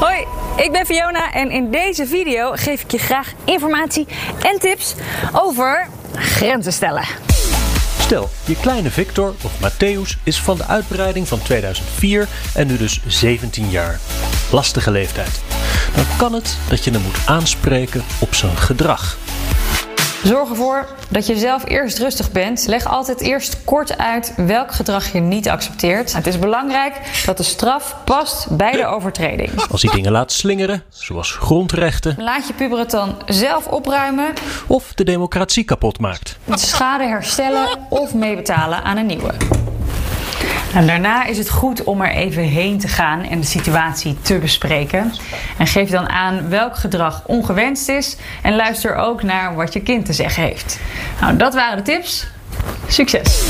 Hoi, ik ben Fiona en in deze video geef ik je graag informatie en tips over grenzen stellen. Stel, je kleine Victor of Matthäus is van de uitbreiding van 2004 en nu dus 17 jaar. Lastige leeftijd. Dan kan het dat je hem moet aanspreken op zijn gedrag. Zorg ervoor dat je zelf eerst rustig bent. Leg altijd eerst kort uit welk gedrag je niet accepteert. Het is belangrijk dat de straf past bij de overtreding. Als hij dingen laat slingeren, zoals grondrechten. Laat je puberen dan zelf opruimen. Of de democratie kapot maakt. Schade herstellen of meebetalen aan een nieuwe. En daarna is het goed om er even heen te gaan en de situatie te bespreken. En geef dan aan welk gedrag ongewenst is. En luister ook naar wat je kind te zeggen heeft. Nou, dat waren de tips. Succes!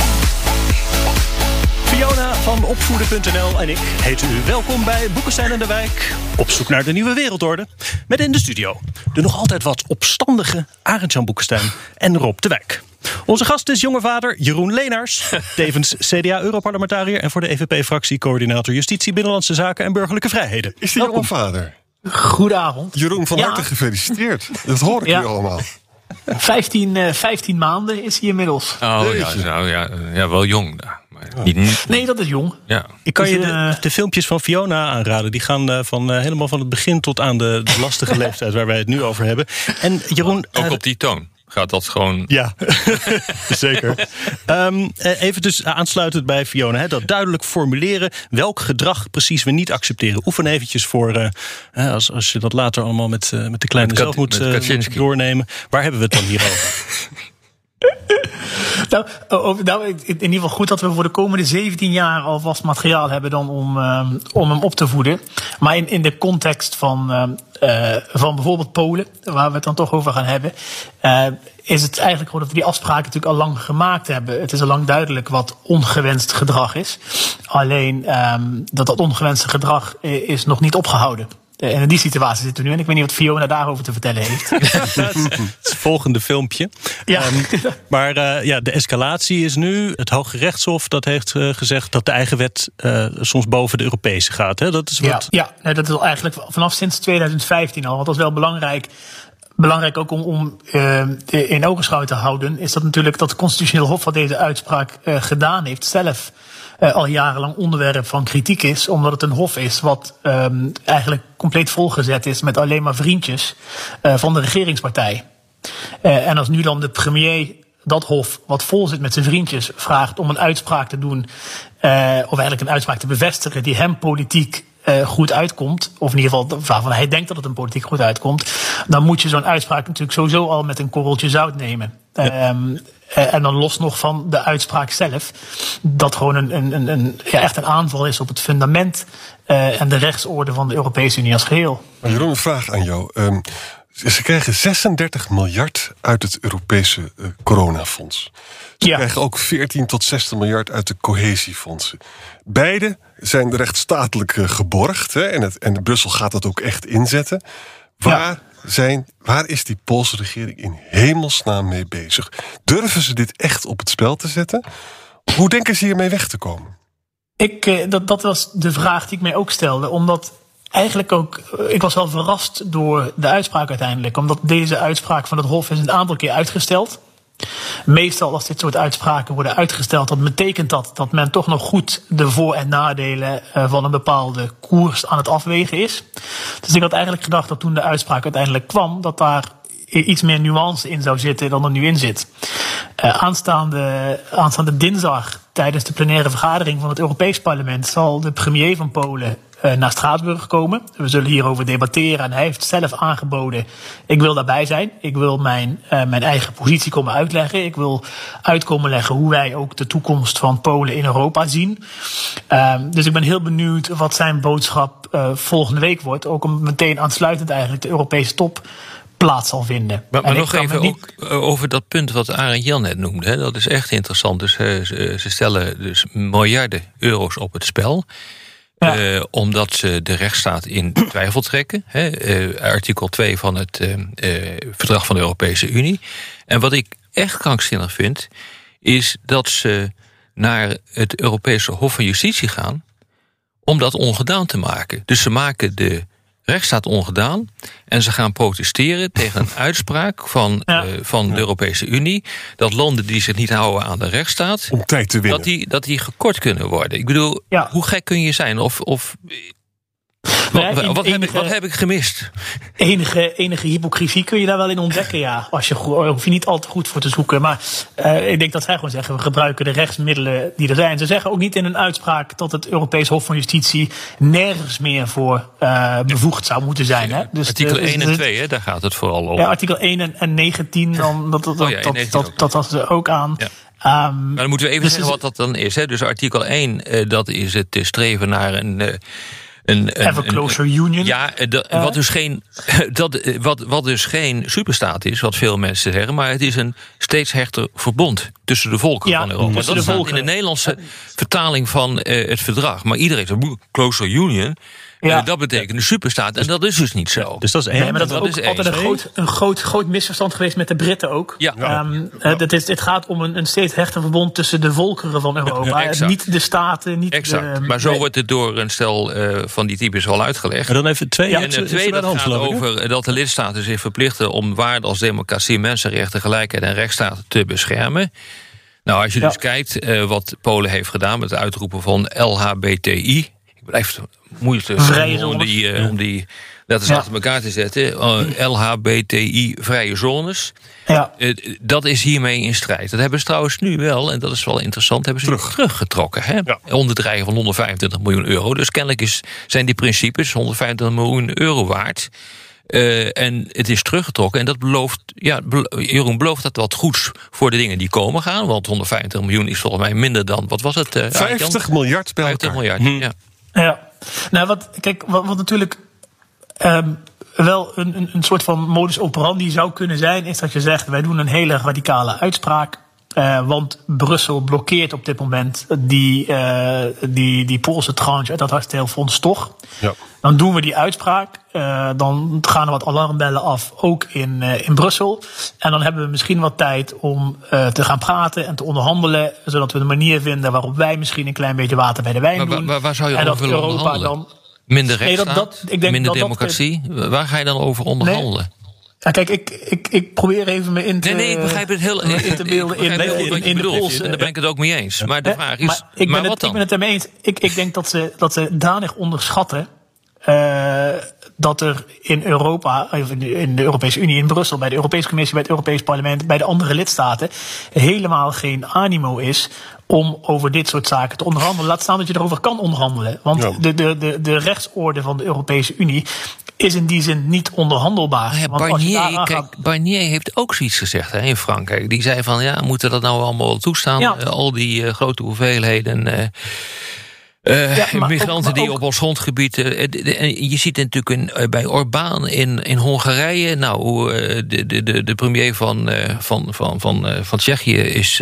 Fiona van opvoeden.nl en ik heten u welkom bij Boekenstein in de Wijk. Op zoek naar de nieuwe wereldorde. Met in de studio de nog altijd wat opstandige Arend-Jan Boekenstein en Rob de Wijk. Onze gast is jonge vader Jeroen Leenaars, tevens CDA-europarlementariër en voor de EVP-fractie coördinator Justitie, Binnenlandse Zaken en Burgerlijke Vrijheden. Is die jonge vader? Goedenavond. Jeroen, van Ja. harte gefeliciteerd. Dat hoor ik Ja. nu allemaal. 15, eh, 15 maanden is hij inmiddels. Oh ja, nou, ja, ja, wel jong. Maar niet, niet- Nee, dat is jong. ja. Ik kan je Dus, de, eh, de filmpjes van Fiona aanraden. Die gaan eh, van, eh, helemaal van het begin tot aan de, de lastige leeftijd waar wij het nu over hebben. En Jeroen, Ook eh, op die toon gaat dat gewoon. Ja, zeker. Ehm, eh, even dus aansluitend bij Fiona. Hè, dat duidelijk formuleren welk gedrag precies we niet accepteren. Oefen eventjes voor, eh, hè, als, als je dat later allemaal met, eh, met de kleine Met zelf moet doornemen. Waar hebben we het dan hier over? Nou, oh, oh, nou, in ieder geval goed dat we voor de komende 17 jaar alvast materiaal hebben dan om, ehm, om hem op te voeden. Maar in, in de context van, ehm, eh, van bijvoorbeeld Polen, waar we het dan toch over gaan hebben, eh, is het eigenlijk gewoon dat we die afspraken natuurlijk al lang gemaakt hebben. Het is al lang duidelijk wat ongewenst gedrag is. Alleen ehm, dat dat ongewenste gedrag eh, is nog niet opgehouden. Eh, En in die situatie zitten we nu. En ik weet niet wat Fiona daarover te vertellen heeft. het volgende filmpje. Ja. Ehm, maar eh, ja, de escalatie is nu. Het Hoge Rechtshof dat heeft eh, gezegd dat de eigen wet eh, soms boven de Europese gaat. Hè? Dat is Ja, wat. ja nee, dat is al eigenlijk vanaf sinds 2015 al. Want dat is wel belangrijk. Belangrijk ook om, om eh, in ogenschouw te houden, is dat natuurlijk dat het Constitutioneel Hof wat deze uitspraak eh, gedaan heeft, zelf eh, al jarenlang onderwerp van kritiek is, omdat het een hof is wat ehm, eigenlijk compleet volgezet is met alleen maar vriendjes eh, van de regeringspartij. Eh, en als nu dan de premier dat hof, wat vol zit met zijn vriendjes, vraagt om een uitspraak te doen, of eigenlijk een uitspraak te bevestigen die hem politiek eh, goed uitkomt, of in ieder geval waarvan hij denkt dat het hem politiek goed uitkomt, dan moet je zo'n uitspraak natuurlijk sowieso al met een korreltje zout nemen. Ehm, eh, en dan los nog van de uitspraak zelf, dat gewoon een, een, een, een, ja, echt een aanval is op het fundament eh, en de rechtsorde van de Europese Unie als geheel. Maar Jeroen, een vraag aan jou. Ehm, ze krijgen 36 miljard uit het Europese eh, coronafonds. Ze Ja. krijgen ook 14 tot 16 miljard uit de cohesiefondsen. Beide zijn rechtsstatelijk geborgd. Hè, en, het, en Brussel gaat dat ook echt inzetten. Waar, zijn, waar is die Poolse regering in hemelsnaam mee bezig? Durven ze dit echt op het spel te zetten? Hoe denken ze hiermee weg te komen? Ik, eh, dat, dat was de vraag die ik mij ook stelde. Omdat eigenlijk ook, eh, ik was wel verrast door de uitspraak uiteindelijk. Omdat deze uitspraak van het Hof is een aantal keer uitgesteld. Meestal als dit soort uitspraken worden uitgesteld, dan betekent dat dat men toch nog goed de voor- en nadelen eh, van een bepaalde koers aan het afwegen is. Dus ik had eigenlijk gedacht dat toen de uitspraak uiteindelijk kwam, dat daar iets meer nuance in zou zitten dan er nu in zit. Eh, aanstaande, aanstaande dinsdag tijdens de plenaire vergadering van het Europees Parlement zal de premier van Polen naar Straatsburg komen. We zullen hierover debatteren en hij heeft zelf aangeboden: ik wil daarbij zijn. Ik wil mijn, eh, mijn eigen positie komen uitleggen. Ik wil uitkomen leggen hoe wij ook de toekomst van Polen in Europa zien. Ehm, dus ik ben heel benieuwd wat zijn boodschap eh, volgende week wordt. Ook om meteen aansluitend eigenlijk de Europese top plaats zal vinden. Maar, nog even niet- ook eh, over dat punt wat Arend Jan net noemde. Hè. Dat is echt interessant. Dus, eh, ze, ze stellen dus miljarden euro's op het spel. Ja. eh, omdat ze de rechtsstaat in twijfel trekken. Hè. Eh, artikel 2 van het eh, Verdrag van de Europese Unie. En wat ik echt krankzinnig vind, is dat ze naar het Europese Hof van Justitie gaan om dat ongedaan te maken. Dus ze maken de rechtsstaat ongedaan en ze gaan protesteren tegen een uitspraak van, Ja. eh, van de Europese Unie dat landen die zich niet houden aan de rechtsstaat, Om tijd te winnen. dat die, dat die gekort kunnen worden. Ik bedoel, Ja. hoe gek kun je zijn? Of, of Nou wat, heb ik, wat heb ik gemist? Enige, enige hypocrisie kun je daar wel in ontdekken, ja. Als je, daar hoef je niet al te goed voor te zoeken. Maar eh, ik denk dat zij gewoon zeggen, we gebruiken de rechtsmiddelen die er zijn. Ze zeggen ook niet in een uitspraak dat het Europees Hof van Justitie nergens meer voor eh, bevoegd zou moeten zijn. Hè? Dus Artikel de- dus 1 en de- 2, hè, daar gaat het vooral om. Ja, artikel 1 en, en 19, dan, dat, dat, Oh ja, dat, dat, 19 dat, er ook aan. Ja. Ehm, Maar dan moeten we even Dus zeggen wat dat dan is. Hè? Dus artikel 1, eh, dat is het eh, streven naar een. Eh, een, een Ever closer union. Ja, eh, dat, wat, dus geen, dat, eh, wat, wat dus geen superstaat is, wat veel mensen zeggen, maar het is een steeds hechter verbond tussen de volken Ja, van Europa. Dat staat volken. in de Nederlandse vertaling van eh, het verdrag. Maar iedereen zegt, "Boe, closer union, Ja. dat betekent een superstaat. En dat is dus niet zo. Dus dat is één. Nee, maar dat, dat is ook is altijd één. een groot, een, groot, groot misverstand geweest met de Britten ook. Ja. Ehm, eh, dat is, het gaat om een, een steeds hechter verbond tussen de volkeren van Europa. Ja, niet de staten, niet Exact. de... maar zo nee. wordt het door een stel eh, van die types wel uitgelegd. En dan even twee. Ja, En het tweede dat gaat over dat de lidstaten zich verplichten om waarden als democratie, mensenrechten, gelijkheid en rechtsstaat te beschermen. Nou, als je Ja. dus kijkt eh, wat Polen heeft gedaan met het uitroepen van LHBTI. Ik blijf het moeilijk te Vrije om die, eh, om die letters Ja. achter elkaar te zetten. Eh, LHBTI vrije zones. Ja, Eh, dat is hiermee in strijd. Dat hebben ze trouwens nu wel, en dat is wel interessant, hebben ze Terug. teruggetrokken. Hè? Ja. Onder het dreigen van 125 miljoen euro. Dus kennelijk is, zijn die principes 125 miljoen euro waard. Eh, en het is teruggetrokken. En dat belooft, ja, Jeroen belooft dat wat goeds voor de dingen die komen gaan. Want 150 miljoen is volgens mij minder dan, wat was het? eh, 50 miljard bij 50 elkaar. miljard, ja. Ja. Nou, wat, kijk, wat, natuurlijk ehm, wel een, een, een soort van modus operandi zou kunnen zijn, is dat je zegt: wij doen een hele radicale uitspraak. Eh, want Brussel blokkeert op dit moment die, eh, die, die Poolse tranche uit dat herstelfonds toch. Ja. Dan doen we die uitspraak. eh, dan gaan er wat alarmbellen af, ook in, in Brussel. En dan hebben we misschien wat tijd om te gaan praten en te onderhandelen. Zodat we een manier vinden waarop wij misschien een klein beetje water bij de wijn Maar doen. waar, waar zou je en over dat Europa onderhandelen? dan. Minder Nee, dat- rechtsstaat, dat- ik denk minder dat democratie. Waar ga je dan over onderhandelen? Ja, kijk, ik, ik, ik probeer even me in te, Nee, nee, ik begrijp het heel, in te beelden in, in, in de. Poolse. En daar ben ik het ook mee eens. Maar de vraag is, maar ik ben, wat het, dan? ik ben het ermee eens. Ik, ik denk dat ze, dat ze danig onderschatten. eh, dat er in Europa, in de- in de Europese Unie, in Brussel, bij de Europese Commissie, bij het Europees Parlement, bij de andere lidstaten, helemaal geen animo is om over dit soort zaken te onderhandelen. Laat staan dat je erover kan onderhandelen. Want Ja. de, de, de, de rechtsorde van de Europese Unie is in die zin niet onderhandelbaar. Nou ja, Barnier, daaraan kijk, gaat- Barnier heeft ook zoiets gezegd hè, in Frankrijk. Die zei van, ja, moeten dat nou allemaal toestaan? Ja. Eh, al die eh, grote hoeveelheden eh, Ja, migranten ook- die ook- op ons grondgebied... je ziet het natuurlijk in, bij Orbán in, in Hongarije. Nou, de, de, de, premier van, van, van, van, van Tsjechië is,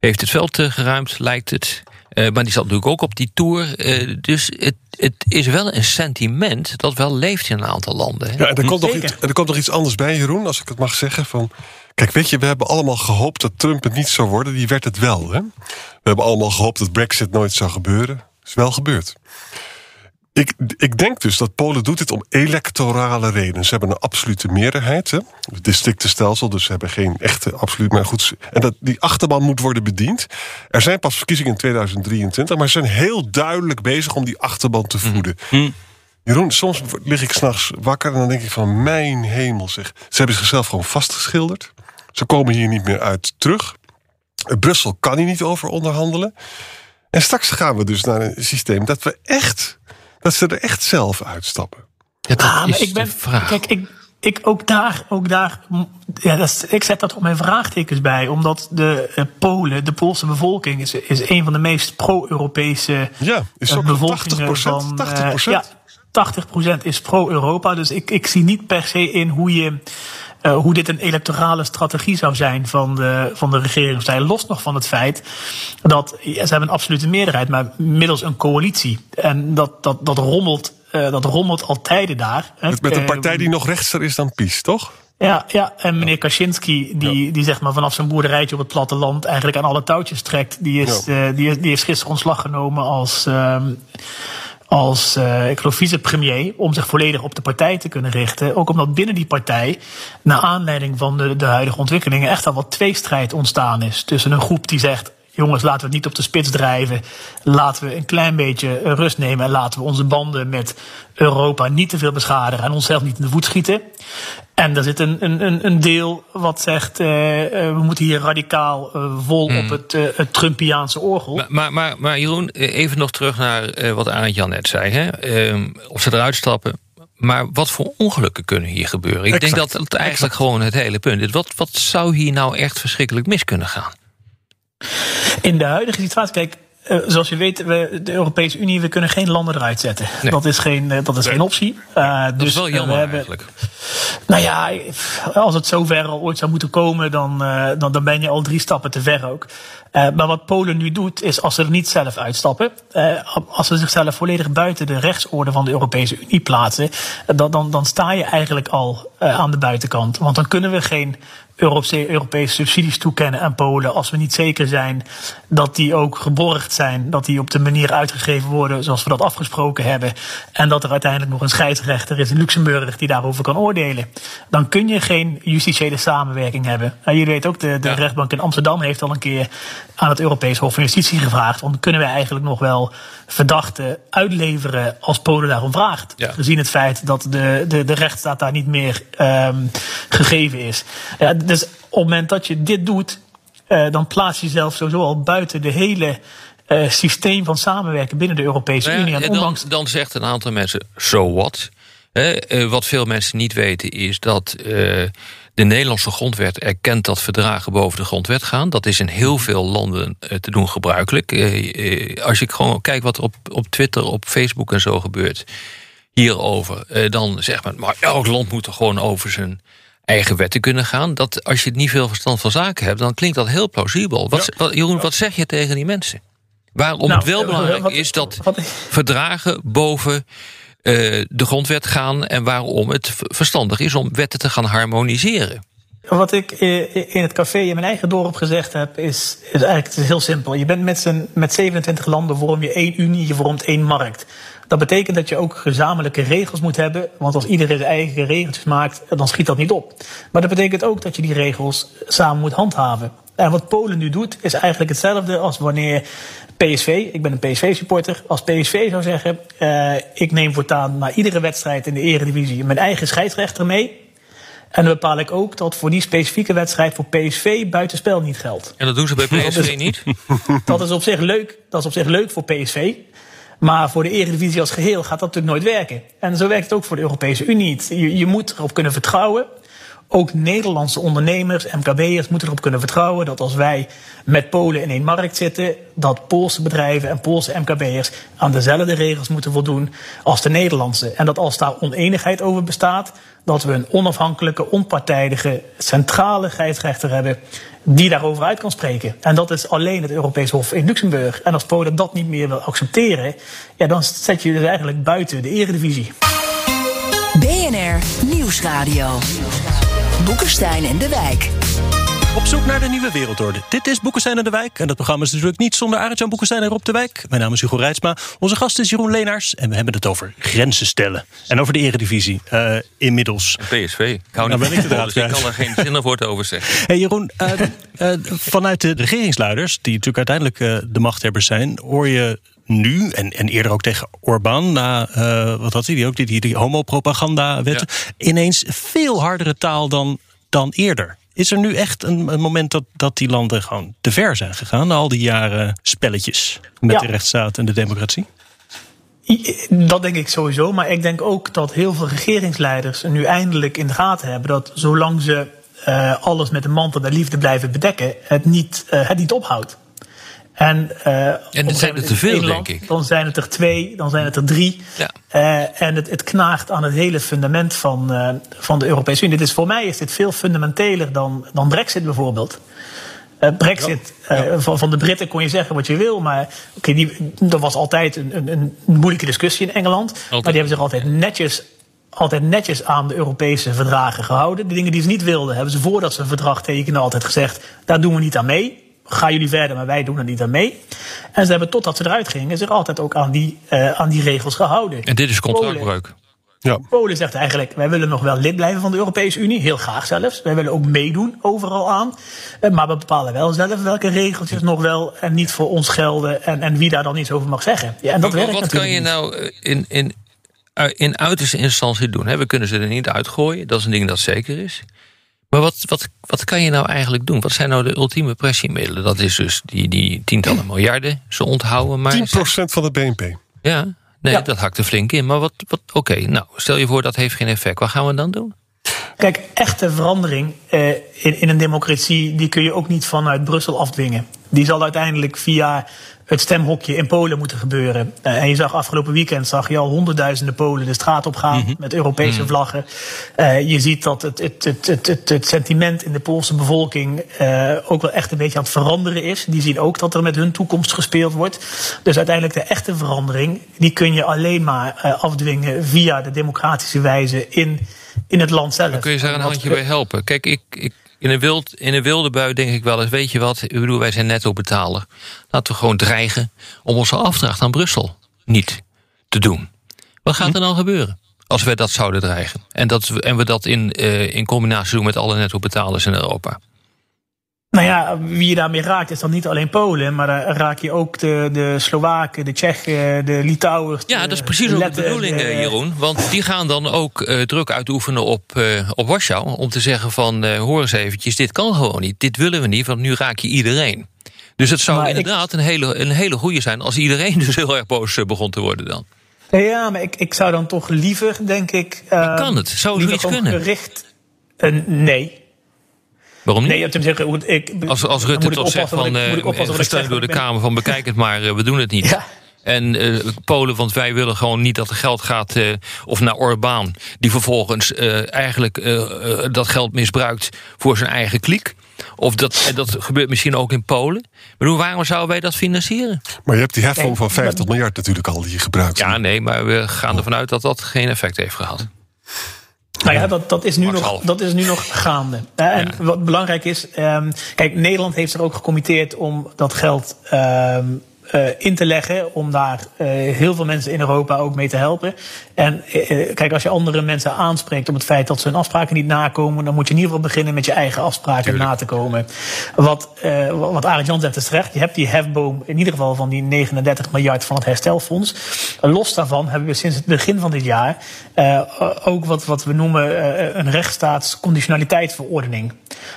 heeft het veld geruimd, lijkt het. Eh, maar die zat natuurlijk ook op die tour. Eh, dus het, het is wel een sentiment dat wel leeft in een aantal landen. Hè? Ja, en er komt, nog iets, er komt nog iets anders bij, Jeroen, als ik het mag zeggen. Van, kijk, weet je, we hebben allemaal gehoopt dat Trump het niet zou worden. Die werd het wel. Hè? We hebben allemaal gehoopt dat Brexit nooit zou gebeuren. Is wel gebeurd. Ik, ik denk dus dat Polen doet dit om electorale redenen. Ze hebben een absolute meerderheid. Hè? Het districtenstelsel, dus ze hebben geen echte absoluut. Maar goed, en dat, die achterban moet worden bediend. Er zijn pas verkiezingen in 2023, maar ze zijn heel duidelijk bezig om die achterban te voeden. Jeroen, soms lig ik s'nachts wakker en dan denk ik van mijn hemel zeg. Ze hebben zichzelf gewoon vastgeschilderd. Ze komen hier niet meer uit terug. Brussel kan hier niet over onderhandelen. En straks gaan we dus naar een systeem dat we echt Dat ze er echt zelf uitstappen. Ja, dat Ah, is maar ik ben, de vraag. Kijk, ik, ik ook daar, ook daar ja, dat is- ik zet dat op mijn vraagtekens bij. Omdat de eh, Polen, de Poolse bevolking, is, is een van de meest pro-Europese Ja, is eh, ook bevolkingen 80%, van. eh, 80%. ja, 80% is pro-Europa. Dus ik, ik zie niet per se in hoe je. Eh, hoe dit een electorale strategie zou zijn van de, van de regeringspartij. Los nog van het feit dat ja, ze hebben een absolute meerderheid, maar middels een coalitie. En dat, dat, dat, rommelt, eh, dat rommelt al tijden daar. Met, met een Eh, partij die nog rechtser is dan PiS, toch? ja, ja, en meneer Kaczynski, die, die zeg maar vanaf zijn boerderijtje op het platteland eigenlijk aan alle touwtjes trekt, die, is, Ja. die, is- die heeft gisteren ontslag genomen als, ehm, als eh, ik geloof, vicepremier, om zich volledig op de partij te kunnen richten. Ook omdat binnen die partij, naar aanleiding van de, de huidige ontwikkelingen, echt al wat tweestrijd ontstaan is. Tussen een groep die zegt. Jongens, laten we het niet op de spits drijven. Laten we een klein beetje eh, rust nemen. En laten we onze banden met Europa niet te veel beschadigen. En onszelf niet in de voet schieten. En er zit een, een, een- een deel wat zegt. eh, eh, we moeten hier radicaal vol op het, het Trumpiaanse orgel. Maar, maar, maar, maar Jeroen, even nog terug naar eh, wat Arend Jan net zei. Hè? Ehm, of ze eruit stappen. Maar wat voor ongelukken kunnen hier gebeuren? Ik denk dat het eigenlijk gewoon het hele punt is. Wat, wat zou hier nou echt verschrikkelijk mis kunnen gaan? In de huidige situatie, kijk, eh, zoals je weet, we, de Europese Unie, we kunnen geen landen eruit zetten. Nee. Dat is geen, eh, dat is geen optie. Eh, Dat dus is wel jammer we hebben, eigenlijk. Nou ja, als het zover al ooit zou moeten komen, dan, dan, dan ben je al drie stappen te ver ook. Maar wat Polen nu doet, is als ze er niet zelf uitstappen, als ze zichzelf volledig buiten de rechtsorde van de Europese Unie plaatsen, dan, dan, dan sta je eigenlijk al aan de buitenkant. Want dan kunnen we geen Europese, subsidies toekennen aan Polen als we niet zeker zijn dat die ook geborgd zijn, dat die op de manier uitgegeven worden zoals we dat afgesproken hebben. En dat er uiteindelijk nog een scheidsrechter is in Luxemburg die daarover kan oordelen. Dan kun je geen justitiële samenwerking hebben. En jullie weten ook, de, de Ja. rechtbank in Amsterdam heeft al een keer aan het Europees Hof van Justitie gevraagd. Want kunnen wij eigenlijk nog wel verdachten uitleveren als Polen daarom vraagt? Ja. Gezien het feit dat de, de, de rechtsstaat daar niet meer ehm, gegeven is. Ja, dus op het moment dat je dit doet, eh, dan plaats je jezelf sowieso al buiten de hele eh, systeem van samenwerken binnen de Europese Nou ja, Unie. En en dan, ondanks dan zegt een aantal mensen, so what? Eh, wat veel mensen niet weten is dat de Nederlandse grondwet erkent dat verdragen boven de grondwet gaan. Dat is in heel veel landen te doen gebruikelijk. Als je gewoon kijkt wat er op, op Twitter, op Facebook en zo gebeurt hierover, dan zegt men, maar elk land moet er gewoon over zijn eigen wetten kunnen gaan. Dat als je niet veel verstand van zaken hebt, dan klinkt dat heel plausibel. Wat, wat, Jeroen, wat zeg je tegen die mensen? Waarom Nou, het wel eh, belangrijk wat- is dat wat- verdragen boven eh, de grondwet gaan en waarom het verstandig is om wetten te gaan harmoniseren. Wat ik eh, in het café in mijn eigen dorp gezegd heb, is, is eigenlijk is heel simpel. Je bent met, met 27 landen, vorm je één unie, je vormt één markt. Dat betekent dat je ook gezamenlijke regels moet hebben. Want als iedereen zijn eigen regeltjes maakt, dan schiet dat niet op. Maar dat betekent ook dat je die regels samen moet handhaven. En wat Polen nu doet, is eigenlijk hetzelfde als wanneer PSV, ik ben een PSV-supporter, als PSV zou zeggen: eh, ik neem voortaan na iedere wedstrijd in de Eredivisie mijn eigen scheidsrechter mee. En dan bepaal ik ook dat voor die specifieke wedstrijd voor PSV buitenspel niet geldt. En dat doen ze bij PSV niet. Dat is op zich leuk, dat is op zich leuk voor PSV. Maar voor de Eredivisie als geheel gaat dat natuurlijk nooit werken. En zo werkt het ook voor de Europese Unie. Je, je moet erop kunnen vertrouwen. Ook Nederlandse ondernemers, MKB'ers moeten erop kunnen vertrouwen dat als wij met Polen in één markt zitten, dat Poolse bedrijven en Poolse MKB'ers aan dezelfde regels moeten voldoen als de Nederlandse. En dat als daar oneenigheid over bestaat, dat we een onafhankelijke, onpartijdige, centrale scheidsrechter hebben die daarover uit kan spreken. En dat is alleen het Europees Hof in Luxemburg. En als Polen dat niet meer wil accepteren, ja, dan zet je dus eigenlijk buiten de eredivisie. BNR Nieuwsradio. Boekenstein en de Wijk. Op zoek naar de nieuwe wereldorde. Dit is Boekenstein en de Wijk. En dat programma is natuurlijk niet zonder Arend-Jan Boekenstein en Rob de Wijk. Mijn naam is Hugo Reitsma. Onze gast is Jeroen Leenaars. En we hebben het over grenzen stellen. En over de eredivisie. eh, inmiddels. PSV. Ik hou Nou niet van dus ik kan er geen zinnig woord over zeggen. Hey Jeroen, eh, eh, vanuit de regeringsleiders, die natuurlijk uiteindelijk de machthebbers zijn, hoor je nu en, en eerder ook tegen Orbán, na wat had hij, die ook die, die, die homopropaganda-wetten, ineens veel hardere taal dan, dan eerder. Is er nu echt een, een moment dat, dat die landen gewoon te ver zijn gegaan, na al die jaren spelletjes met Ja. de rechtsstaat en de democratie? Dat denk ik sowieso. Maar ik denk ook dat heel veel regeringsleiders nu eindelijk in de gaten hebben dat zolang ze uh, alles met de mantel der liefde blijven bedekken, het niet, uh, het niet ophoudt. En, uh, en zijn er te veel, denk ik. Dan zijn het er twee, dan zijn het er drie. Ja. Uh, en het, het, knaagt aan het hele fundament van, uh, van de Europese Unie. Dit is, voor mij is dit veel fundamenteler dan, dan Brexit bijvoorbeeld. Brexit, ja. Ja. Van, van, de Britten kon je zeggen wat je wil, maar okay, die, er was altijd een, een, een moeilijke discussie in Engeland. Altijd. Maar die hebben zich altijd netjes altijd netjes aan de Europese verdragen gehouden. De dingen die ze niet wilden, hebben ze voordat ze een verdrag tekenen altijd gezegd: daar doen we niet aan mee. Ga jullie verder, maar wij doen er niet aan mee. En ze hebben totdat ze eruit gingen zich altijd ook aan die, uh, aan die regels gehouden. En dit is contractbreuk. Ja. Polen zegt eigenlijk, wij willen nog wel lid blijven van de Europese Unie, heel graag zelfs. Wij willen ook meedoen overal aan. Eh, maar we bepalen wel zelf welke regeltjes nog wel en niet voor ons gelden en, en wie daar dan iets over mag zeggen. Ja, en dat maar, werkt wat kan je nou eh, in, in, in uiterste instantie doen? We kunnen ze er niet uitgooien, dat is een ding dat zeker is. Maar wat, wat, wat kan je nou eigenlijk doen? Wat zijn nou de ultieme pressiemiddelen? Dat is dus die, die tientallen miljarden, ze onthouden maar... 10% van de BNP. Ja, nee, dat hakt er flink in. Maar wat, wat oké, nou, stel je voor dat heeft geen effect. Wat gaan we dan doen? Kijk, echte verandering eh, in, in een democratie... die kun je ook niet vanuit Brussel afdwingen. Die zal uiteindelijk via het stemhokje in Polen moeten gebeuren. Uh, en je zag afgelopen weekend zag je al honderdduizenden Polen de straat op gaan mm met Europese mm vlaggen. Uh, je ziet dat het, het, het, het, het, sentiment in de Poolse bevolking uh, ook wel echt een beetje aan het veranderen is. Die zien ook dat er met hun toekomst gespeeld wordt. Dus uiteindelijk de echte verandering, die kun je alleen maar afdwingen via de democratische wijze in, in het land zelf. Dan kun je daar een handje bij helpen. Kijk, ik, ik in een, wild, in een wilde bui denk ik wel eens, weet je wat, ik bedoel, wij zijn netto betaler. Laten we gewoon dreigen om onze afdracht aan Brussel niet te doen. Wat gaat er dan gebeuren als wij dat zouden dreigen? En, dat, en we dat in, uh, in combinatie doen met alle netto betalers in Europa? Nou ja, wie je daarmee raakt is dan niet alleen Polen, maar dan raak je ook de, de Slowaken, de Tsjechen, de Litouwers. Ja, dat is precies ook de bedoeling, de, Jeroen. Want die gaan dan ook uh, druk uitoefenen op, uh, op Warschau. Om te zeggen van, uh, hoor eens eventjes, dit kan gewoon niet. Dit willen we niet, want nu raak je iedereen. Dus het zou maar inderdaad ik... een, hele, een hele goede zijn als iedereen dus heel erg boos begon te worden dan. Ja, maar ik, ik zou dan toch liever, denk ik... kan het? Zou het zoiets kunnen? Gericht, nee. Waarom niet? Nee, te zeggen, ik, als, als Rutte toch zegt van, uh, gesteund door de Kamer van bekijk het maar, uh, we doen het niet. Ja. En uh, Polen, want wij willen gewoon niet dat er geld gaat, uh, of naar Orbán, die vervolgens uh, eigenlijk dat geld misbruikt voor zijn eigen kliek. Of dat, dat gebeurt misschien ook in Polen. Ik bedoel, waarom zouden wij dat financieren? Maar je hebt die hefboom van 50 miljard natuurlijk al die je gebruikt. Ja, nee, maar we gaan ervan uit dat dat geen effect heeft gehad. Nou ja, dat, dat, is, nu nog, dat is nu nog gaande. En wat belangrijk is, um, kijk, Nederland heeft er ook gecommitteerd om dat geld um, uh, in te leggen. Om daar uh, heel veel mensen in Europa ook mee te helpen. En uh, kijk, als je andere mensen aanspreekt op het feit dat ze hun afspraken niet nakomen, dan moet je in ieder geval beginnen met je eigen afspraken Tuurlijk. na te komen. Wat, wat Arend Jan zegt is terecht. Je hebt die hefboom in ieder geval van die 39 miljard van het herstelfonds. Los daarvan hebben we sinds het begin van dit jaar ook wat, wat we noemen een rechtsstaatsconditionaliteitsverordening.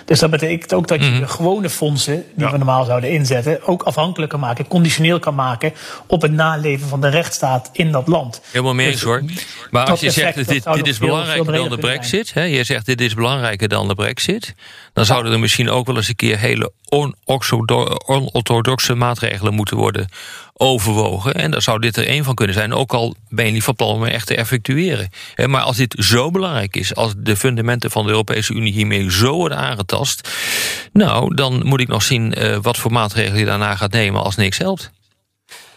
Dus dat betekent ook dat je -hmm. de gewone fondsen, die ja. we normaal zouden inzetten, ook afhankelijker maken, conditioneel kan maken op het naleven van de rechtsstaat in dat land. Helemaal mee eens dus, hoor. Maar als je zegt dat dit, dit is belangrijker dan de brexit, hè, je zegt dit is belangrijker dan de brexit, dan zouden er misschien ook wel eens een keer hele onorthodoxe maatregelen moeten worden overwogen. En daar zou dit er één van kunnen zijn, ook al ben je niet van plan om echt te effectueren. Maar als dit zo belangrijk is, als de fundamenten van de Europese Unie hiermee zo worden aangetast, nou, dan moet ik nog zien uh, wat voor maatregelen je daarna gaat nemen als niks helpt.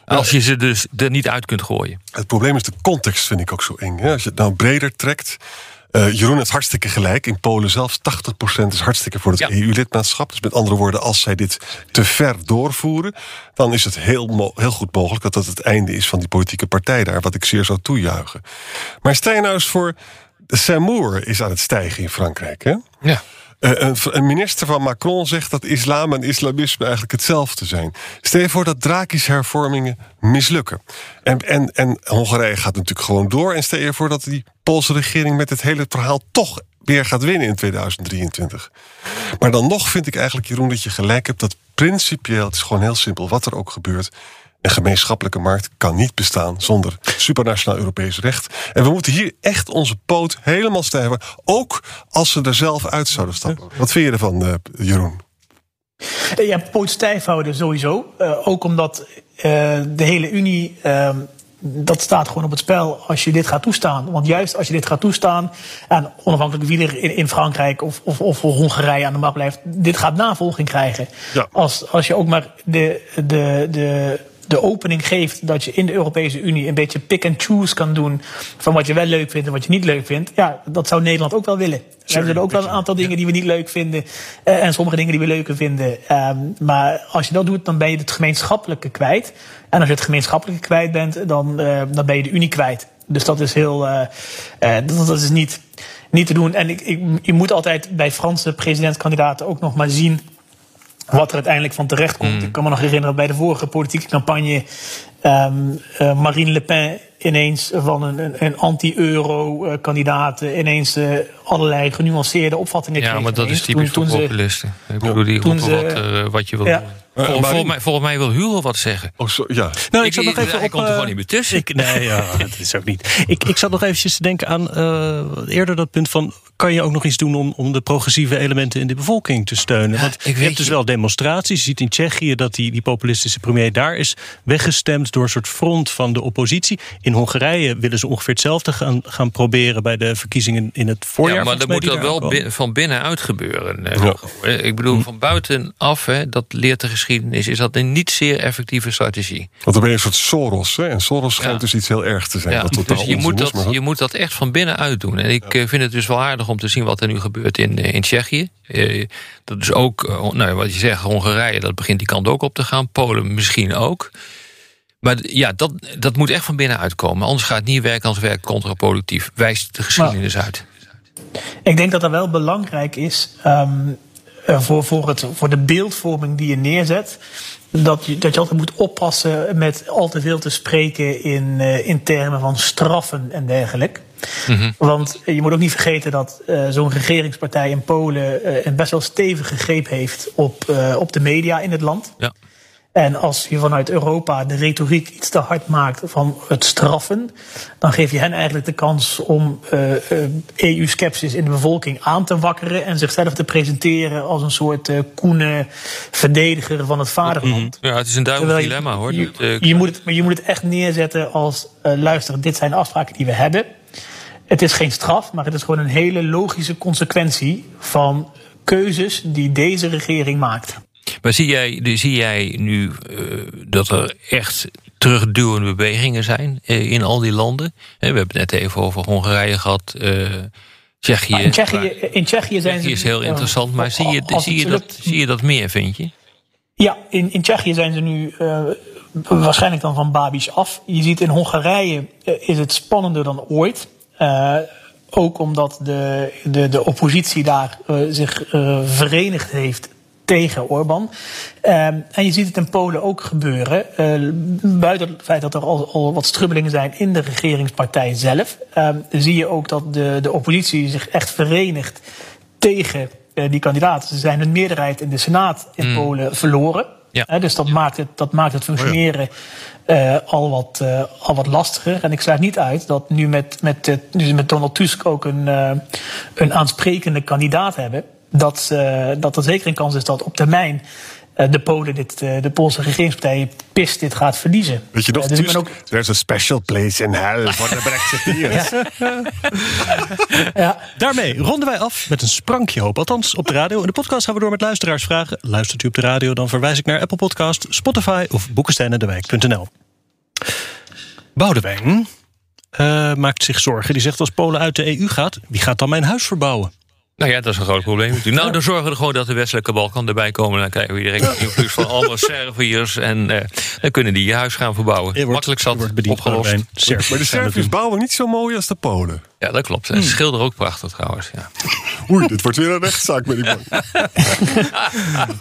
Als je ze dus er niet uit kunt gooien. Het probleem is de context, vind ik ook zo eng. Als je het nou breder trekt. Uh, Jeroen heeft hartstikke gelijk. In Polen zelfs 80% is hartstikke voor het ja. EU-lidmaatschap. Dus met andere woorden, als zij dit te ver doorvoeren... dan is het heel, heel goed mogelijk dat dat het einde is van die politieke partij daar. Wat ik zeer zou toejuichen. Maar stel je nou eens voor... Samour is aan het stijgen in Frankrijk. Hè? Ja. Uh, een minister van Macron zegt dat islam en islamisme eigenlijk hetzelfde zijn. Stel je voor dat Drakische hervormingen mislukken. En, en, en Hongarije gaat natuurlijk gewoon door. En stel je voor dat die Poolse regering met het hele verhaal toch weer gaat winnen in 2023. Maar dan nog vind ik eigenlijk, Jeroen, dat je gelijk hebt dat principieel, het is gewoon heel simpel, wat er ook gebeurt, Een gemeenschappelijke markt kan niet bestaan zonder supranationaal Europees recht. En we moeten hier echt onze poot helemaal stijf hebben. Ook als ze er zelf uit zouden stappen. Wat vind je ervan, uh, Jeroen? Ja, poot stijf houden sowieso. Uh, ook omdat uh, de hele Unie ehm, dat staat gewoon op het spel als je dit gaat toestaan. Want juist als je dit gaat toestaan, en onafhankelijk wie er in, in Frankrijk of, of, of Hongarije aan de macht blijft, dit gaat navolging krijgen. Ja. Als, als je ook maar de, de, de, de opening geeft dat je in de Europese Unie een beetje pick and choose kan doen van wat je wel leuk vindt en wat je niet leuk vindt. Ja, dat zou Nederland ook wel willen. We hebben er ook wel een aantal dingen die we niet leuk vinden uh, en sommige dingen die we leuker vinden. Um, maar als je dat doet, dan ben je het gemeenschappelijke kwijt. En als je het gemeenschappelijke kwijt bent, dan, uh, dan ben je de Unie kwijt. Dus dat is heel, uh, dat, dat is niet, niet te doen. En ik, ik, je moet altijd bij Franse presidentskandidaten ook nog maar zien wat er uiteindelijk van terecht komt. Mm. Ik kan me nog herinneren bij de vorige politieke campagne. Um, uh, Marine Le Pen ineens van een, een, anti-euro-kandidaat ineens uh, allerlei genuanceerde opvattingen kreeg. Ja, maar dat is typisch voor populisten. Ik bedoel, die roepen wat, uh, wat je wil ja. doen. Vol, volgens, mij, volgens mij wil Hugo wat zeggen. Oh, zo, ja. Nou, ik, ik zat nog even op, komt er gewoon niet meer tussen. Ik, nee, ja, dat is ook niet. Ik, ik zat nog eventjes te denken aan uh, eerder dat punt van... kan je ook nog iets doen om, om de progressieve elementen in de bevolking te steunen? Ja, Want je hebt dus wel demonstraties. Je ziet in Tsjechië dat die, die populistische premier daar is weggestemd... door een soort front van de oppositie. In Hongarije willen ze ongeveer hetzelfde gaan, gaan proberen... bij de verkiezingen in het voorjaar. Ja, maar dat moet dat wel bin, van binnenuit gebeuren. Ja. Ik bedoel, hm. van buitenaf, hè, dat leert de geschiedenis geschiedenis is dat een niet zeer effectieve strategie. Want dan ben je een soort Soros. Hè? En Soros schijnt ja. dus iets heel erg te zijn. Ja, dat totaal dus je moet dat, je moet dat echt van binnenuit doen. En ik ja. vind het dus wel aardig om te zien wat er nu gebeurt in, in Tsjechië. Dat is ook, nou, wat je zegt, Hongarije, dat begint die kant ook op te gaan. Polen misschien ook. Maar ja, dat, dat moet echt van binnenuit komen. Anders gaat het niet werken als werk contraproductief. Wijst de geschiedenis maar, uit. Ik denk dat dat wel belangrijk is. Um, voor, voor, het, voor de beeldvorming die je neerzet. Dat je, dat je altijd moet oppassen met al te veel te spreken in, uh, in termen van straffen en dergelijke. Mm -hmm. Want je moet ook niet vergeten dat uh, zo'n regeringspartij in Polen een best wel stevige greep heeft op, op de media in het land. Ja. En als je vanuit Europa de retoriek iets te hard maakt van het straffen, dan geef je hen eigenlijk de kans om uh, uh, EU-skepsis in de bevolking aan te wakkeren en zichzelf te presenteren als een soort uh, koene verdediger van het vaderland. Ja, het is een duidelijk dilemma hoor. Je, je, moet het, maar je moet het echt neerzetten als: luister, dit zijn de afspraken die we hebben. Het is geen straf, maar het is gewoon een hele logische consequentie van keuzes die deze regering maakt. Maar zie jij, zie jij nu uh, dat er echt terugduwende bewegingen zijn uh, in al die landen? we hebben het net even over Hongarije gehad. Uh, Tsjechië. in, Tsjechië, in Tsjechië zijn Tsjechië is heel interessant, maar zie je, zie, je dat, zie je dat meer, vind je? Ja, in, in Tsjechië zijn ze nu waarschijnlijk dan van Babiš af. Je ziet in Hongarije is het spannender dan ooit. ook omdat de, de, de oppositie daar zich verenigd heeft tegen Orbán. Um, en je ziet het in Polen ook gebeuren. Uh, buiten het feit dat er al, al, wat strubbelingen zijn in de regeringspartij zelf, um, zie je ook dat de, de oppositie zich echt verenigt tegen uh, die kandidaat. Ze zijn een meerderheid in de Senaat in mm. Polen verloren. Ja. Dus dat maakt het, dat maakt het functioneren uh, al, wat, uh, al wat lastiger. En ik sluit niet uit dat nu met, met, nu met Donald Tusk ook een, een aansprekende kandidaat hebben dat, uh, dat er zeker een kans is dat op termijn uh, de Polen, dit, uh, de Poolse regeringspartij PIS, dit gaat verliezen. Weet je nog, uh, dus Tusk, ook... there's a special place in hell voor de Brexiteers. ja. ja. Daarmee ronden wij af met een sprankje hoop. Althans, op de radio. In de podcast gaan we door met luisteraarsvragen. Luistert u op de radio, dan verwijs ik naar Apple Podcast, Spotify of boekensteinendewijk.nl. Boudewijn maakt zich zorgen. Die zegt als Polen uit de EU gaat, wie gaat dan mijn huis verbouwen? Nou ja, dat is een groot probleem natuurlijk. Nou, dan zorgen we gewoon dat de westelijke Balkan erbij komen. Dan krijgen we direct invloed van alle Serviërs. En uh, dan kunnen die je huis gaan verbouwen. Wordt, Makkelijk zat, opgelost. Maar de Serviërs bouwen niet zo mooi als de Polen. Ja, dat klopt. En hmm. schilder ook prachtig trouwens. Ja. Oei, dit wordt weer een rechtszaak met die man.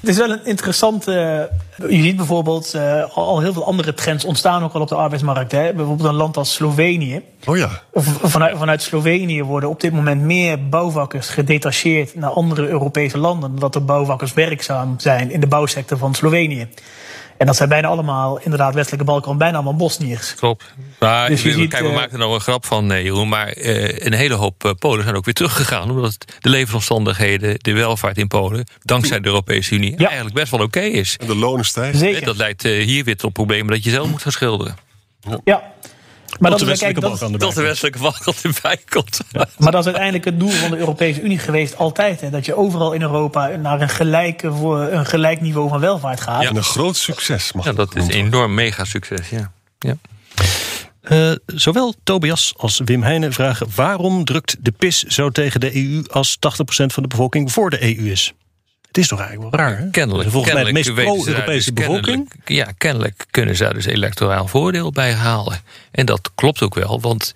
Het is wel een interessante... je ziet bijvoorbeeld uh, al heel veel andere trends ontstaan ook al op de arbeidsmarkt. Hè? Bijvoorbeeld een land als Slovenië. Oh ja. Vanuit, vanuit Slovenië worden op dit moment meer bouwvakkers gedetacheerd naar andere Europese landen. Omdat er bouwvakkers werkzaam zijn in de bouwsector van Slovenië. En dat zijn bijna allemaal, inderdaad, westelijke Balkan, bijna allemaal Bosniërs. Klopt. Maar Dus je we- ziet, kijk, we eh, maken er nou een grap van, eh, Jeroen. Maar eh, een hele hoop Polen zijn ook weer teruggegaan. Omdat de levensomstandigheden, de welvaart in Polen, dankzij de Europese Unie, Ja. eigenlijk best wel oké is. En de lonen stijgen. Zeker. Eh, Dat leidt hier weer tot problemen dat je zelf moet gaan schilderen. Ja. Maar dat, de kijk, westelijke dat, de westelijke Balkan erbij komt. maar dat is uiteindelijk het doel van de Europese Unie geweest altijd. Hè, dat je overal in Europa naar een, gelijke, voor een gelijk niveau van welvaart gaat. Ja. En een groot succes mag Ja, dat is een enorm mega succes, ja. ja. Eh, zowel Tobias als Wim Heijnen vragen... waarom drukt de PIS zo tegen de EU... als 80% van de bevolking voor de EU is? Het is toch eigenlijk wel raar, hè? Kennelijk. Volgens mij de meest pro-Europese dus bevolking. Ja, kennelijk kunnen ze daar dus electoraal voordeel bij halen. En dat klopt ook wel, want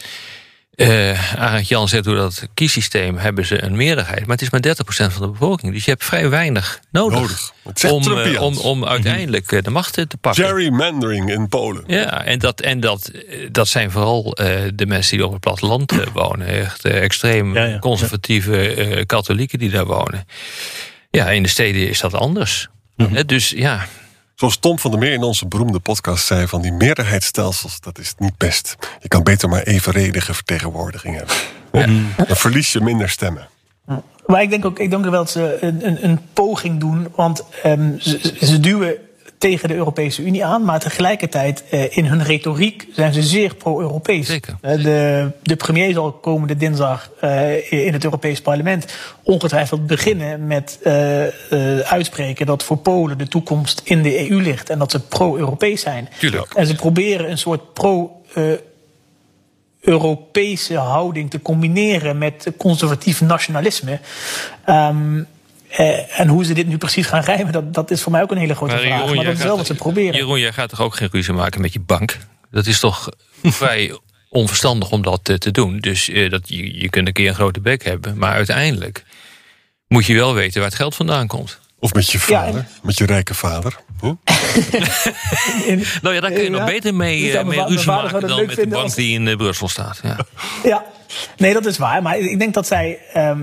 Arend Jan zegt door dat kiessysteem hebben ze een meerderheid. Maar het is maar 30% van de bevolking. Dus je hebt vrij weinig nodig, Nodig. Om, eh, om, om uiteindelijk eh, de macht te pakken. Gerrymandering in Polen. Ja, en dat, en dat, dat zijn vooral de mensen die op het platteland wonen. Echt extreem Ja, ja. conservatieve katholieken die daar wonen. Ja, in de steden is dat anders. Hè, dus ja, Zoals Tom van der Meer in onze beroemde podcast zei... van die meerderheidsstelsels, dat is niet best. Je kan beter maar evenredige vertegenwoordiging hebben. Dan verlies je minder stemmen. Maar ik denk ook, ik denk wel dat ze een, een, een poging doen. Want ehm, ze, ze duwen tegen de Europese Unie aan. Maar tegelijkertijd eh, in hun retoriek zijn ze zeer pro-Europees. Eh, de, de premier zal komende dinsdag eh, in het Europees Parlement ongetwijfeld beginnen met eh, uitspreken dat voor Polen de toekomst in de EU ligt. En dat ze pro-Europees zijn. Tuurlijk. En ze proberen een soort pro. Europese houding te combineren met conservatief nationalisme. Ehm, eh, en hoe ze dit nu precies gaan rijmen, dat, dat is voor mij ook een hele grote Maar vraag. Jeroen, maar dat is wel wat ze proberen. Jeroen, jij gaat toch ook geen ruzie maken met je bank? Dat is toch vrij onverstandig om dat eh, te doen. Dus eh, dat, je, je kunt een keer een grote bek hebben. Maar uiteindelijk moet je wel weten waar het geld vandaan komt. Of met je Ja, vader, en- met je rijke vader. Huh? In- Nou ja, daar kun je Ja. nog beter mee, Dus mee ruzie vader maken dan met de bank als- die in Brussel staat. Ja. Ja, nee, dat is waar. Maar ik denk dat zij. ehm,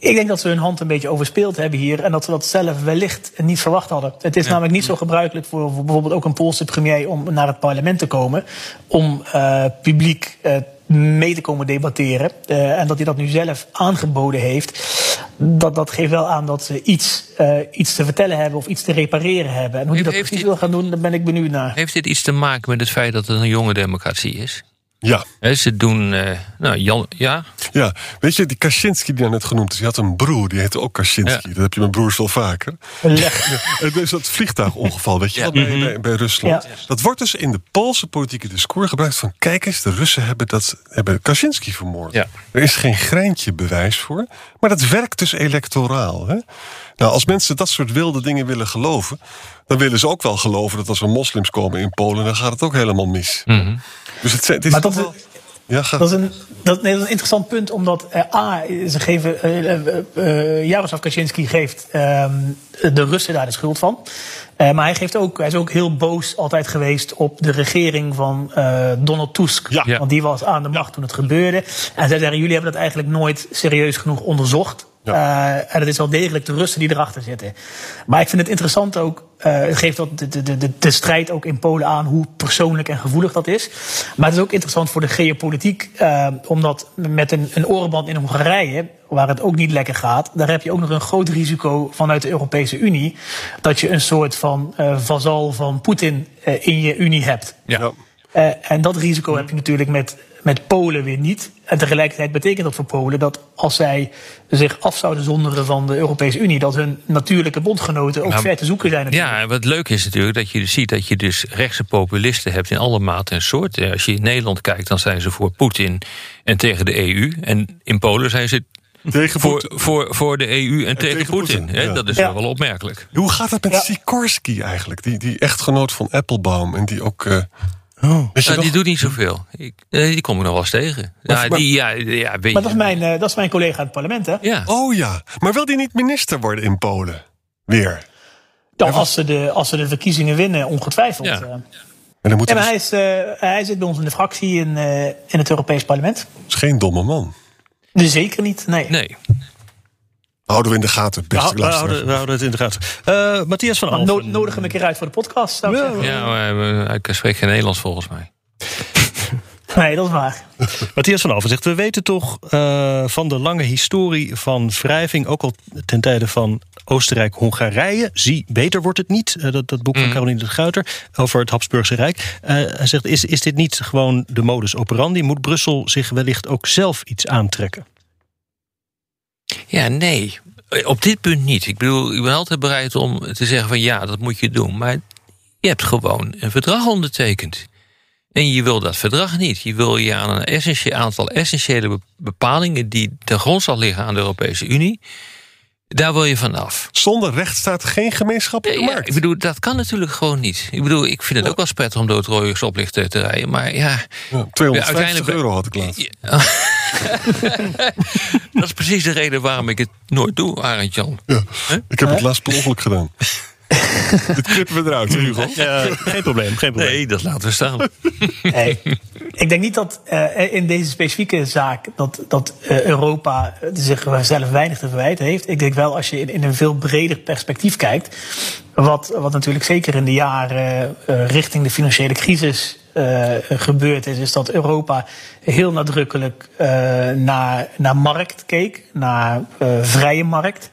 ik denk dat ze hun hand een beetje overspeeld hebben hier. En dat ze dat zelf wellicht niet verwacht hadden. Het is namelijk niet zo gebruikelijk voor, voor bijvoorbeeld ook een Poolse premier om naar het parlement te komen. Om eh, publiek eh, mee te komen debatteren. Eh, en dat hij dat nu zelf aangeboden heeft. Dat, dat geeft wel aan dat ze iets, iets te vertellen hebben of iets te repareren hebben. En hoe hij dat precies hij- wil gaan doen, daar ben ik benieuwd naar. Heeft dit iets te maken met het feit dat het een jonge democratie is? Ja, ze doen. eh, nou, Jan, ja, ja. Weet je, die Kaczynski die daar net genoemd is... die had een broer, die heette ook Kaczynski. Ja. Dat heb je met broers wel vaker. Leg. Het is dat vliegtuigongeval, weet je Ja. wel, bij, bij, bij Rusland. Ja. Dat wordt dus in de Poolse politieke discours gebruikt van... kijk eens, de Russen hebben, dat, hebben Kaczynski vermoord. Ja. Er is geen greintje bewijs voor, maar dat werkt dus electoraal. Hè? Nou, als mensen dat soort wilde dingen willen geloven... dan willen ze ook wel geloven dat als er moslims komen in Polen... dan gaat het ook helemaal mis. Dus het, is Maar toch dat wel... Ja, ga. Dat is een, dat, nee, dat is een interessant punt, omdat eh, A, ze geven, eh, eh, eh, Jaroslav Kaczynski geeft ehm, de Russen daar de schuld van. Eh, maar hij, geeft ook, hij is ook heel boos altijd geweest op de regering van eh, Donald Tusk. Ja. Ja. Want die was aan de macht toen het gebeurde. En zij zeggen, jullie hebben dat eigenlijk nooit serieus genoeg onderzocht. Eh, en het is wel degelijk de Russen die erachter zitten. Maar ik vind het interessant ook. eh, het geeft dat de, de, de, de strijd ook in Polen aan hoe persoonlijk en gevoelig dat is. Maar het is ook interessant voor de geopolitiek. eh, omdat met een, een orenband in Hongarije, waar het ook niet lekker gaat, daar heb je ook nog een groot risico vanuit de Europese Unie. Dat je een soort van vazal van Poetin in je Unie hebt. Ja. En dat risico heb je natuurlijk met, met Polen weer niet. En tegelijkertijd betekent dat voor Polen dat als zij zich af zouden zonderen van de Europese Unie, dat hun natuurlijke bondgenoten ook Nou, ver te zoeken zijn. natuurlijk. Ja, en wat leuk is natuurlijk dat je dus ziet dat je dus rechtse populisten hebt in alle maten en soorten. Als je in Nederland kijkt, dan zijn ze voor Poetin en tegen de EU. En in Polen zijn ze Tegen voor, Poetin. voor, voor de EU en, tegen, tegen Poetin. Poetin, hè? ja. Dat is Ja. wel opmerkelijk. Hoe gaat dat met Ja. Sikorski eigenlijk? Die, die echtgenoot van Applebaum en die ook... eh, weet je Nou, die nog? doet niet zoveel. Ik, eh, die kom ik nog wel eens tegen. Ja, maar- die, ja, ja, weet Maar dat is, mijn, eh, dat is mijn collega in het parlement, hè? Ja. Oh ja, maar wil die niet minister worden in Polen? Weer. Dan, als, ze de, als ze de verkiezingen winnen, ongetwijfeld. Ja. eh. En dan moet Ja, hij maar dus- hij, is, eh, hij zit bij ons in de fractie in, eh, in het Europees Parlement. is geen domme man. Dus zeker niet, nee. Nee. Houden we in de gaten, We, beste hou- we houden, we houden het in de gaten. Eh, Matthias van Alphen. no- nodig hem een keer uit voor de podcast. Zou ik zeggen. Ja, maar eh, ik spreek geen Nederlands volgens mij. Nee, dat is waar. Matthias van Alphen zegt: We weten toch eh, van de lange historie van wrijving, ook al ten tijde van Oostenrijk-Hongarije. Zie, beter wordt het niet. Eh, dat, dat boek van Mm. Caroline de Guiter over het Habsburgse Rijk. Eh, hij zegt: is, is dit niet gewoon de modus operandi? Moet Brussel zich wellicht ook zelf iets aantrekken? Ja, nee. Op dit punt niet. Ik bedoel, ik ben altijd bereid om te zeggen van ja, dat moet je doen. Maar je hebt gewoon een verdrag ondertekend. En je wil dat verdrag niet. Je wil je aan een essentie- aantal essentiële be- bepalingen die ten grondslag liggen aan de Europese Unie. Daar wil je vanaf. Zonder rechtsstaat geen gemeenschappelijke Ja, markt. ik bedoel, dat kan natuurlijk gewoon niet. Ik bedoel, ik vind het ook wel prettig om door het rode stoplicht eh, te rijden. Maar ja, Ja, 250 uiteindelijk- euro had ik laatst. Ja. dat is precies de reden waarom ik het nooit doe, Arend Jan. Ja, ik heb het laatst per ongeluk gedaan. Dit knippen we eruit, Hugo. Ja, geen probleem, geen probleem. Nee, dat laten we staan. Nee. Ik denk niet dat eh, in deze specifieke zaak dat, dat eh, Europa zichzelf weinig te verwijten heeft. Ik denk wel als je in, in een veel breder perspectief kijkt. Wat, wat natuurlijk zeker in de jaren eh, richting de financiële crisis eh, gebeurd is, is dat Europa heel nadrukkelijk eh, naar, naar markt keek, naar eh, vrije markt.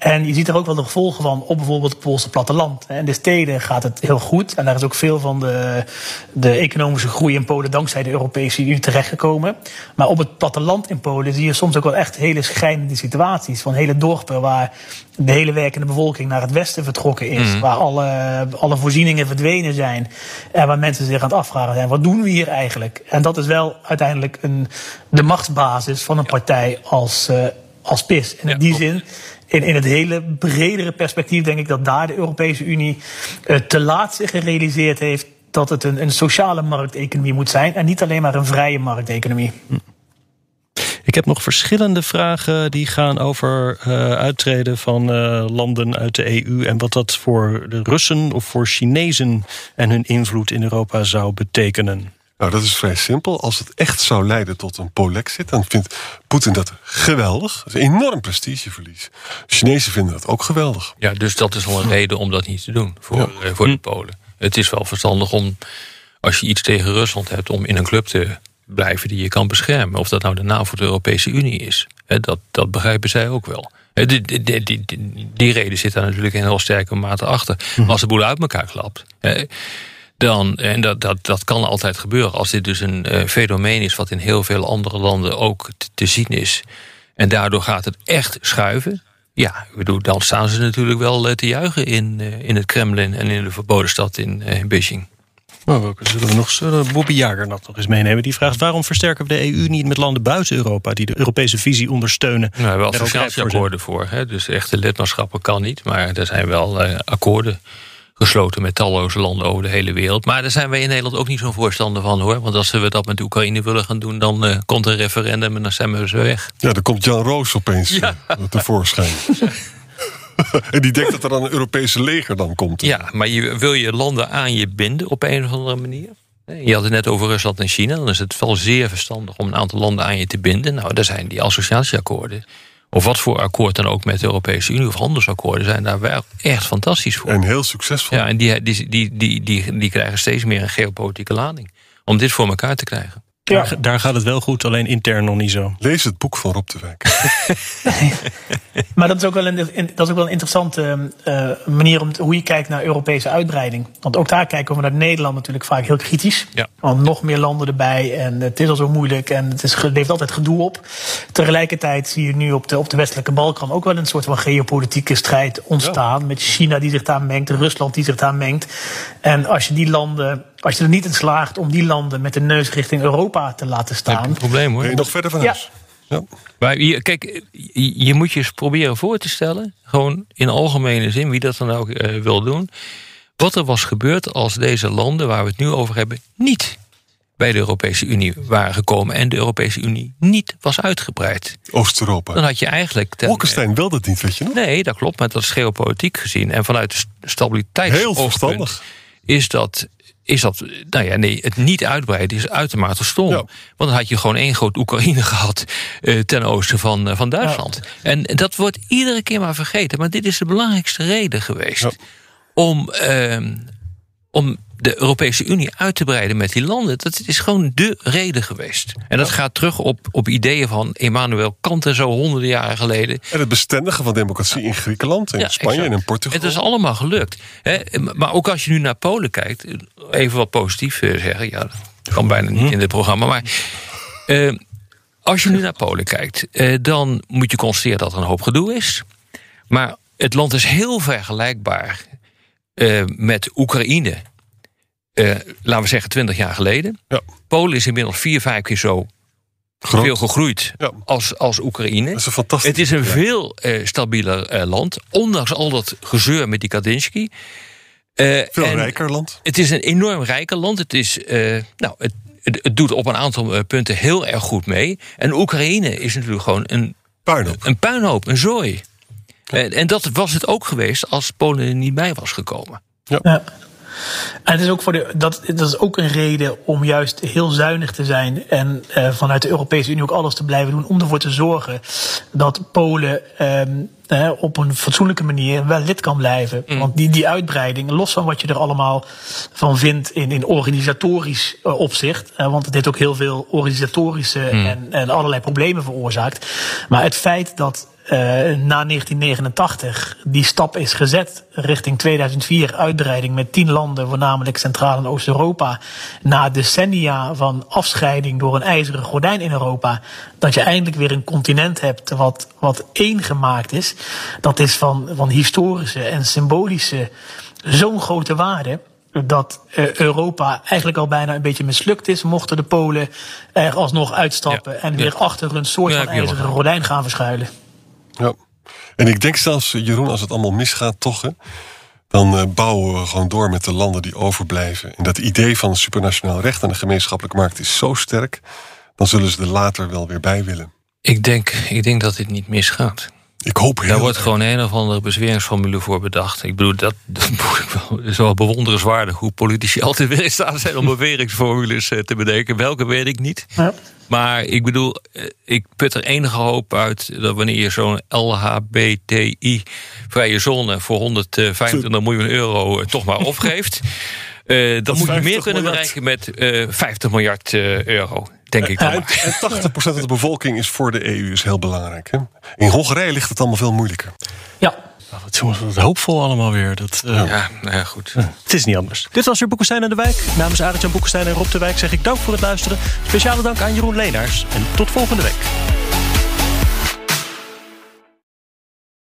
En je ziet er ook wel de gevolgen van op bijvoorbeeld het Poolse platteland. In de steden gaat het heel goed. En daar is ook veel van de, de economische groei in Polen dankzij de Europese Unie terechtgekomen. Maar op het platteland in Polen zie je soms ook wel echt hele schrijnende situaties. Van hele dorpen waar de hele werkende bevolking naar het westen vertrokken is. Waar alle, alle voorzieningen verdwenen zijn. En waar mensen zich aan het afvragen zijn, wat doen we hier eigenlijk? En dat is wel uiteindelijk een, de machtsbasis van een partij als, eh, als PIS. En in Ja, die zin in, in het hele bredere perspectief denk ik dat daar de Europese Unie eh, te laat zich gerealiseerd heeft dat het een, een sociale markteconomie moet zijn en niet alleen maar een vrije markteconomie. Ik heb nog verschillende vragen die gaan over eh, uittreden van eh, landen uit de EU en wat dat voor de Russen of voor Chinezen en hun invloed in Europa zou betekenen. Nou, dat is vrij simpel. Als het echt zou leiden tot een polexit, dan vindt Poetin dat geweldig. Dat is een enorm prestigeverlies. De Chinezen vinden dat ook geweldig. Ja, dus dat is al een reden om dat niet te doen voor, eh, voor de Polen. Het is wel verstandig om, als je iets tegen Rusland hebt, om in een club te blijven die je kan beschermen. Of dat nou de NAVO of de Europese Unie is. Hè, dat, dat begrijpen zij ook wel. Hè, Die, die, die, die, die reden zit daar natuurlijk in heel sterke mate achter. Maar als de boel uit elkaar klapt. hè, dan, en dat, dat, dat kan altijd gebeuren. Als dit dus een eh, fenomeen is wat in heel veel andere landen ook te, te zien is. En daardoor gaat het echt schuiven. Ja, ik bedoel, dan staan ze natuurlijk wel eh, te juichen in, eh, in het Kremlin en in de verboden stad in, eh, in Beijing. Nou, welke zullen we nog zullen Bobby Jager dat nog eens meenemen? Die vraagt waarom versterken we de EU niet met landen buiten Europa die de Europese visie ondersteunen? Nou, we hebben wel associatieakkoorden voor. Hè? Dus echte lidmaatschappen kan niet. Maar er zijn wel eh, akkoorden gesloten met talloze landen over de hele wereld. Maar daar zijn wij in Nederland ook niet zo'n voorstander van hoor. Want als we dat met Oekraïne willen gaan doen, dan eh, komt een referendum en dan zijn we zo weg. Ja, dan komt Jan Roos opeens Ja. eh, tevoorschijn. en die denkt dat er dan een Europese leger dan komt. Ja, maar je, wil je landen aan je binden op een of andere manier? Je had het net over Rusland en China. Dan is het wel zeer verstandig om een aantal landen aan je te binden. Nou, daar zijn die associatieakkoorden. Of wat voor akkoord dan ook met de Europese Unie of handelsakkoorden zijn daar wel echt fantastisch voor. En heel succesvol. Ja, en die, die, die, die, die, die krijgen steeds meer een geopolitieke lading. Om dit voor elkaar te krijgen. Ja. Daar, daar gaat het wel goed, alleen intern nog niet zo. Lees het boek van Rob de Wijk. Maar dat is ook wel een, dat is ook wel een interessante eh, manier om te- hoe je kijkt naar Europese uitbreiding. Want ook daar kijken we naar Nederland natuurlijk vaak heel kritisch. Ja. Want nog meer landen erbij en het is al zo moeilijk en het is, ge- levert altijd gedoe op. Tegelijkertijd zie je nu op de, op de westelijke Balkan ook wel een soort van geopolitieke strijd ontstaan. Met China die zich daar mengt, Rusland die zich daar mengt. En als je die landen, als je er niet in slaagt om die landen met de neus richting Europa te laten Dat is staan. een probleem hoor. Ben je nog verder van Ja. huis? Ja. Maar je, kijk, je, je moet je eens proberen voor te stellen, gewoon in algemene zin, wie dat dan ook eh, wil doen, wat er was gebeurd als deze landen waar we het nu over hebben niet bij de Europese Unie waren gekomen en de Europese Unie niet was uitgebreid. Dan Oost-Europa. had je eigenlijk. ten- Bolkestein wil dat niet, weet je nog? Nee, dat klopt, maar dat is geopolitiek gezien. En vanuit de st- Heel verstandig. is dat is dat, nou ja, nee, het niet uitbreiden is uitermate stom. Ja. Want dan had je gewoon één groot Oekraïne gehad eh, ten oosten van, eh, van Duitsland. En dat wordt iedere keer maar vergeten. Maar dit is de belangrijkste reden geweest Ja. om, ehm, om de Europese Unie uit te breiden met die landen. Dat is gewoon de reden geweest. En dat gaat terug op, op ideeën van Emmanuel Kant en zo honderden jaren geleden. En het bestendigen van democratie in Griekenland, in Ja, Spanje exact. en in Portugal. Het is allemaal gelukt. Hè? Maar ook als je nu naar Polen kijkt, even wat positief eh, zeggen. Ja, dat kan bijna niet in dit programma. Maar eh, als je nu naar Polen kijkt, eh, dan moet je constateren dat er een hoop gedoe is. Maar het land is heel vergelijkbaar met Oekraïne. Eh, laten we zeggen 20 jaar geleden. Ja. Polen is inmiddels vier, vijf keer zo Groot. veel gegroeid Ja. als, als Oekraïne. Dat is een fantastisch. Het is een Ja. veel eh, stabieler eh, land, ondanks al dat gezeur met die. Eh, Veel rijker land. Het is een enorm rijker land. Het, is, eh, nou, het, het, het doet op een aantal punten heel erg goed mee. En Oekraïne is natuurlijk gewoon een, Puinhoop. een puinhoop, een zooi. En, en dat was het ook geweest als Polen er niet bij was gekomen. Ja. En het is ook voor de, dat, dat is ook een reden om juist heel zuinig te zijn en eh, vanuit de Europese Unie ook alles te blijven doen om ervoor te zorgen dat Polen ehm, eh, op een fatsoenlijke manier wel lid kan blijven. Want die, die uitbreiding, los van wat je er allemaal van vindt in, in organisatorisch eh, opzicht, want het heeft ook heel veel organisatorische en, en allerlei problemen veroorzaakt. Maar het feit dat na 1989 die stap is gezet richting 2004 uitbreiding met tien landen, voornamelijk Centraal- en Oost-Europa, na decennia van afscheiding door een ijzeren gordijn in Europa, dat je eindelijk weer een continent hebt wat, wat één gemaakt is, dat is van, van historische en symbolische zo'n grote waarde dat eh, Europa eigenlijk al bijna een beetje mislukt is, mochten de Polen er alsnog uitstappen Ja, en ja. weer achter een soort Ja, van ijzeren gordijn gaan verschuilen. Ja. En ik denk zelfs, Jeroen, als het allemaal misgaat, toch, hè, dan eh, bouwen we gewoon door met de landen die overblijven. En dat idee van supranationaal recht en de gemeenschappelijke markt is zo sterk, dan zullen ze er later wel weer bij willen. Ik denk, ik denk dat dit niet misgaat. Ik hoop heel Daar wordt erg. gewoon een of andere bezweringsformule voor bedacht. Ik bedoel, dat, dat moet ik wel, is wel bewonderenswaardig hoe politici altijd weer in staat zijn om beweringsformules eh, te bedenken. Welke weet ik niet. Ja. Maar ik bedoel, eh, ik put er enige hoop uit dat wanneer je zo'n LHBTI-vrije zone voor 125 miljoen euro eh, toch maar opgeeft. eh, dan moet je 50 meer kunnen miljard. bereiken met eh 50 miljard euro. Denk ik dan En, en 80% van de bevolking is voor de EU is heel belangrijk. Hè? In Hongarije ligt het allemaal veel moeilijker. Ja, Nou, wat jongens, wat hoopvol allemaal weer. Dat, eh, Ja, nou ja, goed. Het is niet anders. Dit was weer Boekenstein en de Wijk. Namens Arend-Jan Boekenstein en Rob de Wijk zeg ik dank voor het luisteren. Speciale dank aan Jeroen Leenaars. En tot volgende week.